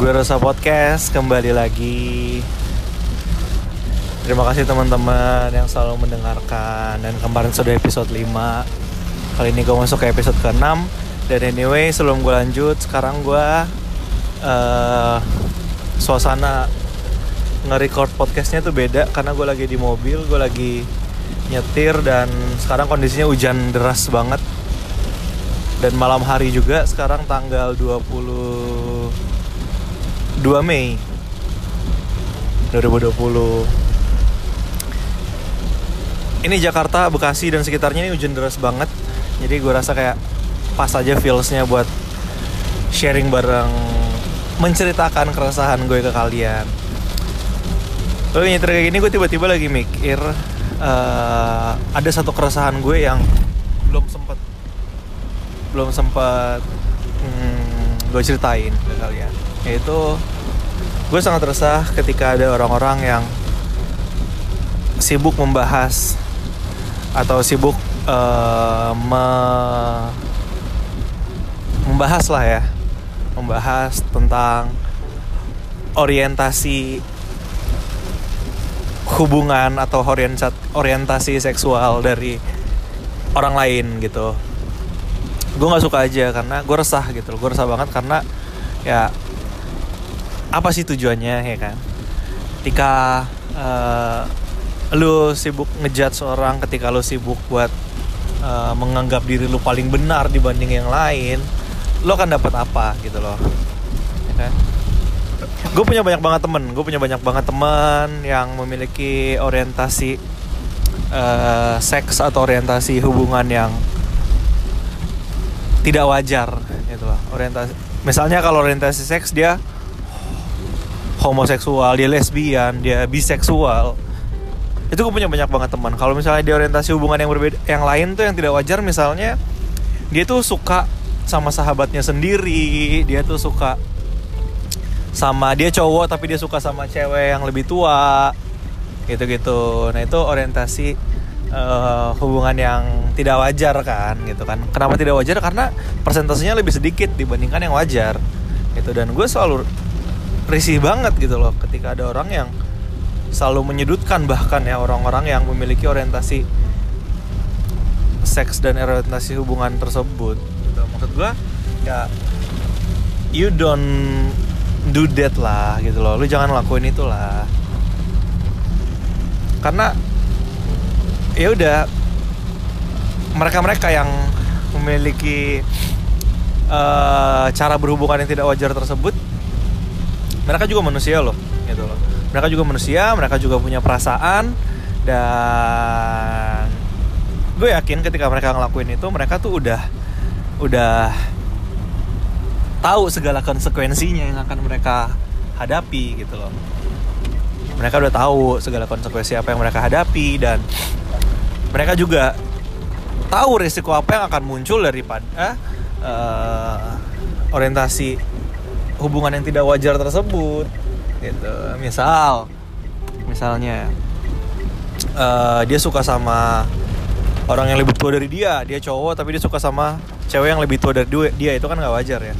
Gue Rasa Podcast kembali lagi. Terima kasih teman-teman yang selalu mendengarkan. Dan kemarin sudah episode 5 Kali ini gue masuk ke episode ke-6 Dan anyway sebelum gue lanjut Sekarang gue uh, Suasana nge-record podcastnya tuh beda. Karena gue lagi di mobil Gue lagi nyetir Dan sekarang kondisinya hujan deras banget. Dan malam hari juga sekarang tanggal 22 Mei 2020 ini Jakarta, Bekasi dan sekitarnya ini hujan deras banget. Jadi gue rasa kayak pas aja feelsnya buat sharing bareng menceritakan keresahan gue ke kalian. Lalu nyetir kayak gini gue tiba-tiba lagi mikir uh, ada satu keresahan gue yang belum sempat belum sempat hmm, gue ceritain ke kalian yaitu gue sangat resah ketika ada orang-orang yang sibuk membahas atau sibuk uh, me membahas lah ya. Membahas tentang orientasi hubungan atau orientasi seksual dari orang lain gitu. Gue nggak suka aja karena gue resah gitu gue resah banget karena ya apa sih tujuannya ya kan? Ketika uh, lu sibuk ngejat seorang ketika lu sibuk buat uh, menganggap diri lu paling benar dibanding yang lain lo akan dapat apa gitu loh ya kan? Gue punya banyak banget temen gue punya banyak banget teman yang memiliki orientasi uh, seks atau orientasi hubungan yang tidak wajar gitu loh. Orientasi misalnya kalau orientasi seks dia homoseksual dia lesbian dia biseksual. Itu gue punya banyak banget teman. Kalau misalnya dia orientasi hubungan yang berbeda yang lain tuh yang tidak wajar misalnya dia tuh suka sama sahabatnya sendiri dia tuh suka sama dia cowok tapi dia suka sama cewek yang lebih tua gitu-gitu. Nah itu orientasi uh, hubungan yang tidak wajar kan gitu kan. Kenapa tidak wajar? Karena persentasenya lebih sedikit dibandingkan yang wajar gitu. Dan gue selalu risih banget gitu loh. Ketika ada orang yang selalu menyudutkan bahkan ya orang-orang yang memiliki orientasi seks dan orientasi hubungan tersebut gitu. maksud gue ya you don't do that lah gitu loh. Lu jangan lakuin itulah. Karena ya udah mereka-mereka yang memiliki uh, cara berhubungan yang tidak wajar tersebut mereka juga manusia loh gitu loh. Mereka juga manusia mereka juga punya perasaan dan gue yakin ketika mereka ngelakuin itu mereka tuh udah udah tahu segala konsekuensinya yang akan mereka hadapi gitu loh. Mereka udah tahu segala konsekuensi apa yang mereka hadapi dan mereka juga tahu risiko apa yang akan muncul daripada uh, orientasi hubungan yang tidak wajar tersebut gitu. Misal misalnya uh, dia suka sama orang yang lebih tua dari dia dia cowok tapi dia suka sama cewek yang lebih tua dari dia itu kan nggak wajar ya.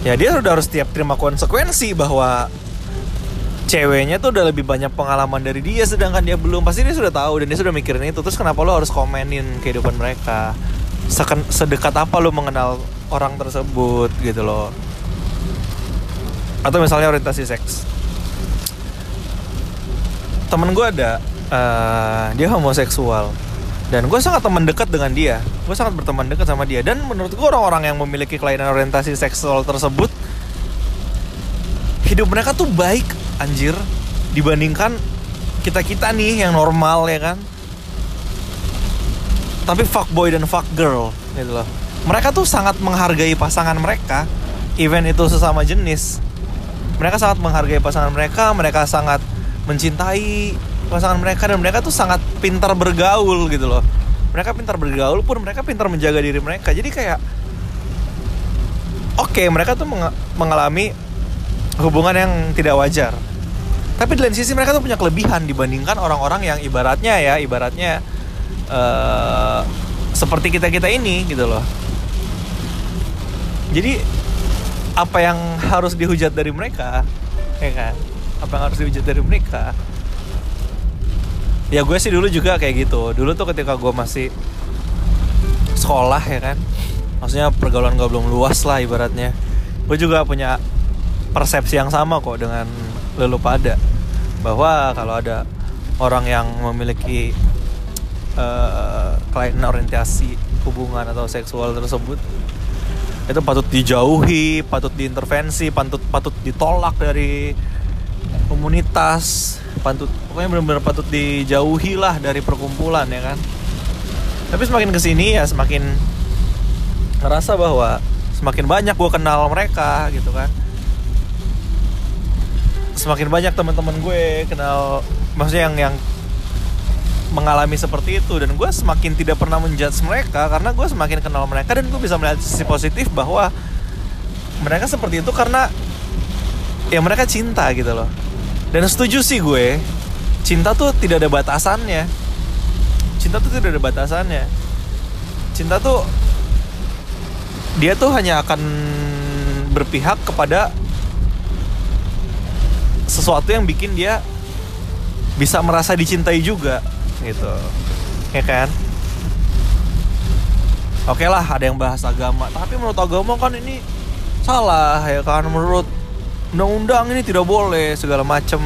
Ya dia sudah harus tiap terima konsekuensi bahwa ceweknya tuh udah lebih banyak pengalaman dari dia sedangkan dia belum. Pasti dia sudah tahu dan dia sudah mikirin itu. Terus kenapa lo harus komenin kehidupan mereka? Seken, sedekat apa lo mengenal orang tersebut gitu loh. Atau misalnya orientasi seks. Temen gue ada uh, dia homoseksual. Dan gue sangat teman dekat dengan dia. Gue sangat berteman dekat sama dia. Dan menurut gue orang-orang yang memiliki kelainan orientasi seksual tersebut hidup mereka tuh baik anjir dibandingkan kita kita nih yang normal ya kan? Tapi fuck boy dan fuck girl gitu loh mereka tuh sangat menghargai pasangan mereka even itu sesama jenis. Mereka sangat menghargai pasangan mereka mereka sangat mencintai pasangan mereka dan mereka tuh sangat pintar bergaul gitu loh. Mereka pintar bergaul pun mereka pintar menjaga diri mereka. Jadi kayak oke okay, mereka tuh mengalami hubungan yang tidak wajar. Tapi di lain sisi mereka tuh punya kelebihan dibandingkan orang-orang yang ibaratnya ya ibaratnya uh, seperti kita kita ini gitu loh jadi apa yang harus dihujat dari mereka ya kan? Apa yang harus dihujat dari mereka? Ya gue sih dulu juga kayak gitu. Dulu tuh ketika gue masih sekolah ya kan? Maksudnya pergaulan gue belum luas lah ibaratnya. Gue juga punya persepsi yang sama kok dengan lelu pada. Bahwa kalau ada orang yang memiliki uh, klien orientasi hubungan atau seksual tersebut itu patut dijauhi, patut diintervensi, patut patut ditolak dari komunitas, patut pokoknya benar-benar patut dijauhi lah dari perkumpulan ya kan. Tapi semakin ke sini ya semakin ngerasa bahwa semakin banyak gue kenal mereka gitu kan. Semakin banyak teman-teman gue kenal, maksudnya yang yang mengalami seperti itu. Dan gue semakin tidak pernah menjudge mereka karena gue semakin kenal mereka dan gue bisa melihat sisi positif bahwa mereka seperti itu karena ya mereka cinta gitu loh. Dan setuju sih gue cinta tuh tidak ada batasannya. Cinta tuh tidak ada batasannya. Cinta tuh dia tuh hanya akan berpihak kepada sesuatu yang bikin dia bisa merasa dicintai juga gitu. Ya kan? Oke lah ada yang bahas agama. Tapi menurut agama kan ini salah ya kan? Menurut undang-undang ini tidak boleh segala macam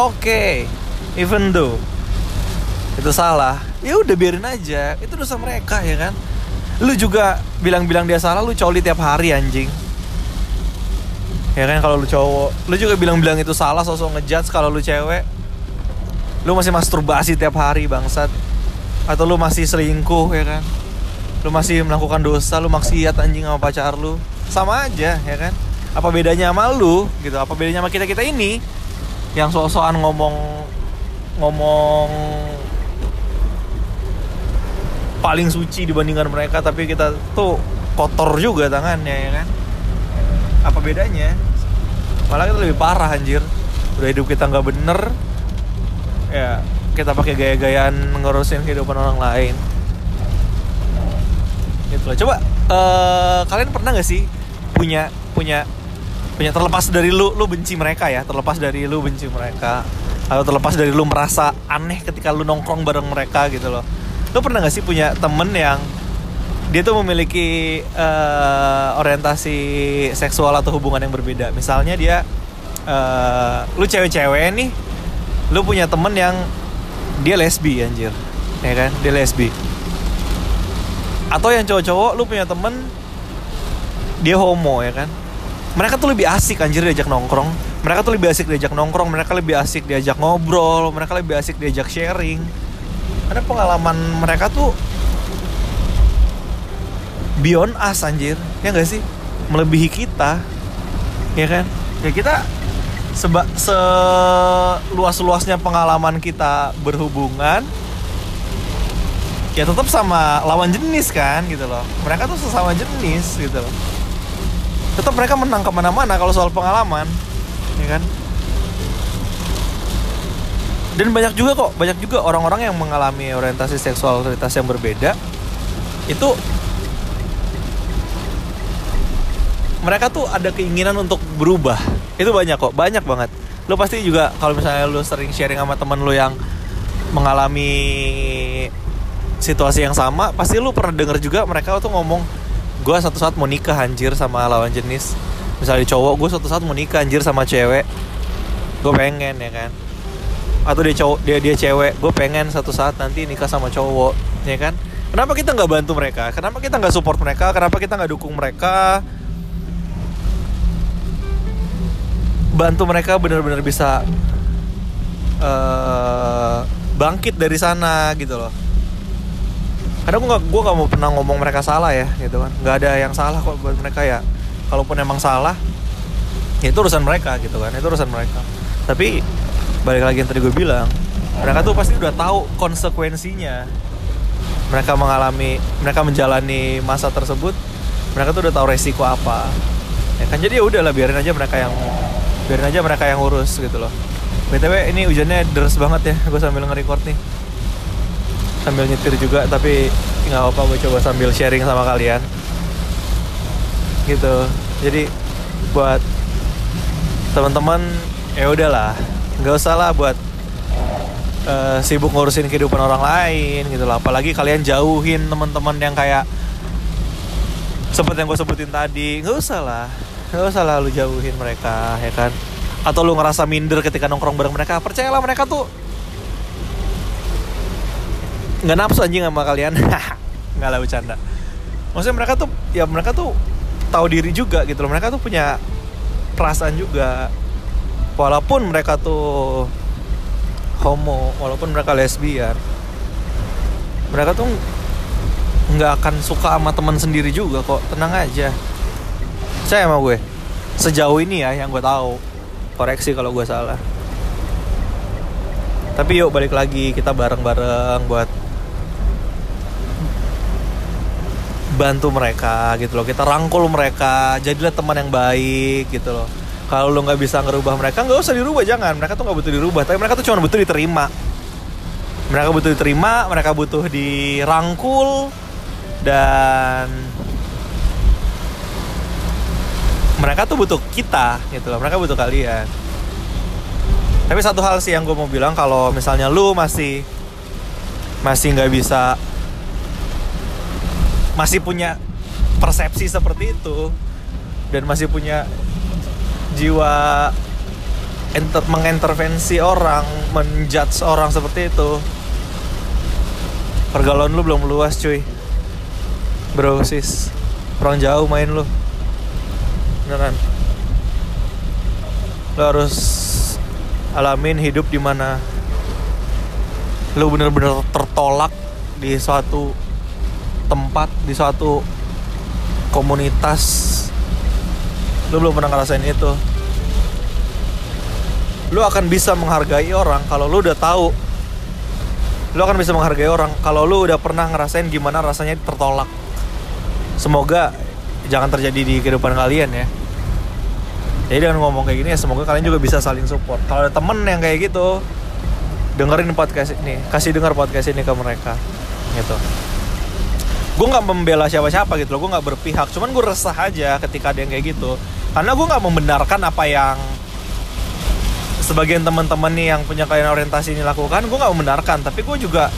oke okay. even though itu salah ya udah biarin aja. Itu dosa mereka ya kan? Lu juga bilang-bilang dia salah lu coli tiap hari anjing. Ya kan kalau lu cowok. Lu juga bilang-bilang itu salah sosok ngejudge kalau lu cewek lu masih masturbasi tiap hari bangsat. Atau lu masih selingkuh ya kan? Lu masih melakukan dosa lu maksiat anjing sama pacar lu. Sama aja ya kan? Apa bedanya sama lu gitu? Apa bedanya sama kita kita ini? Yang so-soan ngomong ngomong paling suci dibandingkan mereka tapi kita tuh kotor juga tangannya ya kan? Apa bedanya? Malah kita lebih parah anjir. Udah hidup kita nggak bener ya kita pakai gaya-gayaan ngurusin kehidupan orang lain. Gitu loh coba uh, kalian pernah nggak sih punya punya punya terlepas dari lu lu benci mereka ya? Terlepas dari lu benci mereka atau terlepas dari lu merasa aneh ketika lu nongkrong bareng mereka gitu loh. Lu pernah nggak sih punya temen yang dia tuh memiliki uh, orientasi seksual atau hubungan yang berbeda? Misalnya dia uh, lu cewek-cewek nih lu punya temen yang dia lesbi anjir. Ya kan? Dia lesbi. Atau yang cowok-cowok lu punya temen dia homo ya kan? Mereka tuh lebih asik anjir diajak nongkrong. Mereka tuh lebih asik diajak nongkrong mereka lebih asik diajak ngobrol mereka lebih asik diajak sharing. Karena pengalaman mereka tuh beyond us anjir. Ya gak sih? Melebihi kita. Ya kan? Ya kita seba seluas-luasnya pengalaman kita berhubungan ya tetap sama lawan jenis kan gitu loh. Mereka tuh sesama jenis gitu loh. Tetap mereka menang ke mana-mana kalau soal pengalaman ya kan? Dan banyak juga kok banyak juga orang-orang yang mengalami orientasi seksualitas yang berbeda. Itu mereka tuh ada keinginan untuk berubah. Itu banyak kok banyak banget. Lo pasti juga kalau misalnya lo sering sharing sama temen lo yang mengalami situasi yang sama pasti lo pernah denger juga mereka tuh ngomong gue satu saat mau nikah anjir sama lawan jenis. Misalnya cowok gue satu saat mau nikah anjir sama cewek. Gue pengen ya kan? Atau dia cowok dia dia cewek gue pengen satu saat nanti nikah sama cowok ya kan? Kenapa kita nggak bantu mereka? Kenapa kita nggak support mereka? Kenapa kita nggak dukung mereka bantu mereka benar-benar bisa uh, bangkit dari sana gitu loh. Karena gue gak, gue gak mau pernah ngomong mereka salah ya gitu kan. Nggak ada yang salah kok buat mereka ya. Kalaupun emang salah ya itu urusan mereka gitu kan itu urusan mereka. Tapi balik lagi yang tadi gue bilang mereka tuh pasti udah tahu konsekuensinya. Mereka mengalami mereka menjalani masa tersebut mereka tuh udah tahu resiko apa. Ya kan jadi ya udahlah biarin aja mereka yang biarin aja mereka yang urus gitu loh. Btw ini hujannya deras banget ya. Gue sambil nge-record nih. Sambil nyetir juga tapi nggak apa gue coba sambil sharing sama kalian. Gitu. Jadi buat teman-teman ya udahlah. Nggak usah lah buat uh, sibuk ngurusin kehidupan orang lain gitu lah apalagi kalian jauhin teman-teman yang kayak seperti yang gue sebutin tadi. Nggak usah lah nggak usah lu jauhin mereka ya kan? Atau lu ngerasa minder ketika nongkrong bareng mereka. Percayalah mereka tuh nggak nafsu anjing sama kalian. Nggak lah bercanda. Maksudnya mereka tuh ya mereka tuh tahu diri juga gitu loh. Mereka tuh punya perasaan juga. Walaupun mereka tuh homo walaupun mereka lesbian mereka tuh nggak akan suka sama teman sendiri juga kok. Tenang aja saya sama gue. Sejauh ini ya yang gue tahu. Koreksi kalau gue salah. Tapi yuk balik lagi kita bareng-bareng buat bantu mereka gitu loh. Kita rangkul mereka jadilah teman yang baik gitu loh. Kalau lo nggak bisa ngerubah mereka nggak usah dirubah jangan. Mereka tuh nggak butuh dirubah tapi mereka tuh cuma butuh diterima. Mereka butuh diterima mereka butuh dirangkul dan mereka tuh butuh kita gitu loh. Mereka butuh kalian. Tapi satu hal sih yang gue mau bilang kalau misalnya lu masih masih nggak bisa masih punya persepsi seperti itu dan masih punya jiwa enter, mengintervensi orang menjudge orang seperti itu pergaulan lu belum luas cuy. Bro sis. Orang jauh main lu beneran. Lo harus alamin hidup di mana lo bener-bener tertolak di suatu tempat di suatu komunitas. Lo belum pernah ngerasain itu. Lo akan bisa menghargai orang kalau lo udah tahu. Lo akan bisa menghargai orang kalau lo udah pernah ngerasain gimana rasanya tertolak. Semoga jangan terjadi di kehidupan kalian ya. Jadi dengan ngomong kayak gini ya semoga kalian juga bisa saling support. Kalau ada temen yang kayak gitu dengerin podcast ini. Kasih dengar podcast ini ke mereka gitu. Gue nggak membela siapa-siapa gitu loh gue nggak berpihak. Cuman gue resah aja ketika ada yang kayak gitu. Karena gue nggak membenarkan apa yang sebagian teman-teman nih yang punya kalian orientasi ini lakukan gue nggak membenarkan. Tapi gue juga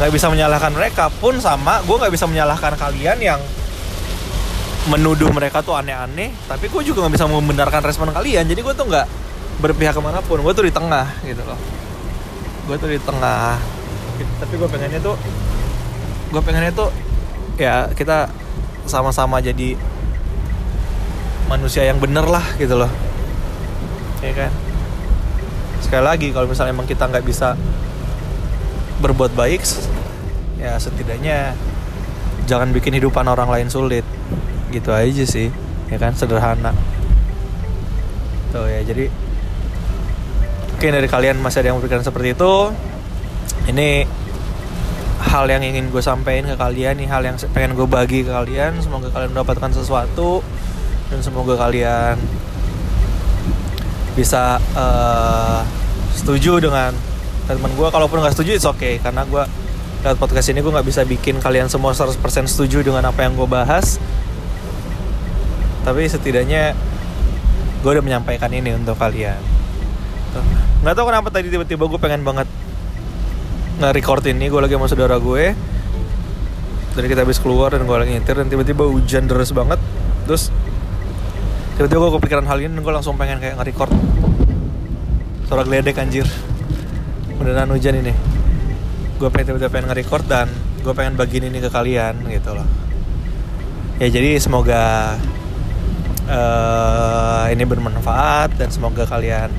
nggak bisa menyalahkan mereka pun sama gue nggak bisa menyalahkan kalian yang menuduh mereka tuh aneh-aneh tapi gue juga nggak bisa membenarkan respon kalian. Jadi gue tuh nggak berpihak ke mana pun. Gue tuh di tengah gitu loh. Gue tuh di tengah. Tapi gue pengennya tuh gue pengennya tuh ya kita sama-sama jadi manusia yang bener lah gitu loh. Ya kan? Sekali lagi kalau misalnya emang kita nggak bisa berbuat baik ya setidaknya jangan bikin hidupan orang lain sulit gitu aja sih ya kan sederhana. Tuh ya jadi mungkin dari kalian masih ada yang berpikiran seperti itu ini hal yang ingin gue sampaikan ke kalian nih hal yang pengen gue bagi ke kalian semoga kalian mendapatkan sesuatu dan semoga kalian bisa uh, setuju dengan teman gue kalaupun nggak setuju it's okay karena gue lewat podcast ini gue nggak bisa bikin kalian semua 100% setuju dengan apa yang gue bahas tapi setidaknya gue udah menyampaikan ini untuk kalian. Nggak tahu kenapa tadi tiba-tiba gue pengen banget nge-record ini. Gue lagi sama saudara gue. Dan kita habis keluar dan gue lagi nyetir dan tiba-tiba hujan deras banget. Terus tiba-tiba gue kepikiran hal ini dan gue langsung pengen kayak nge-record. Suara geledek anjir. Beneran hujan ini. Gue pengen tiba-tiba pengen nge-record dan gue pengen bagiin ini ke kalian gitu loh. Ya jadi semoga uh, ini bermanfaat dan semoga kalian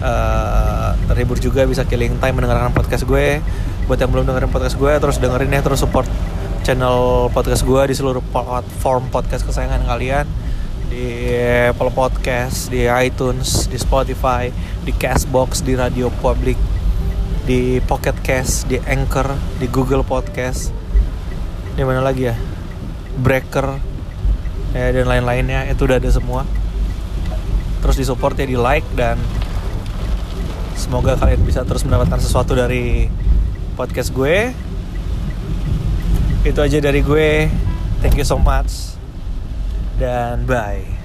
uh, terhibur juga bisa killing time mendengarkan podcast gue. Buat yang belum dengerin podcast gue terus dengerin ya terus support channel podcast gue di seluruh platform podcast kesayangan kalian. Di Apple Podcast, di iTunes, di Spotify, di Castbox, di Radio Public, di Pocket Cast, di Anchor, di Google Podcast, di mana lagi ya? Breaker, ya dan lain-lainnya itu udah ada semua. Terus disupport ya di like dan semoga kalian bisa terus mendapatkan sesuatu dari podcast gue. Itu aja dari gue. Thank you so much. Dan bye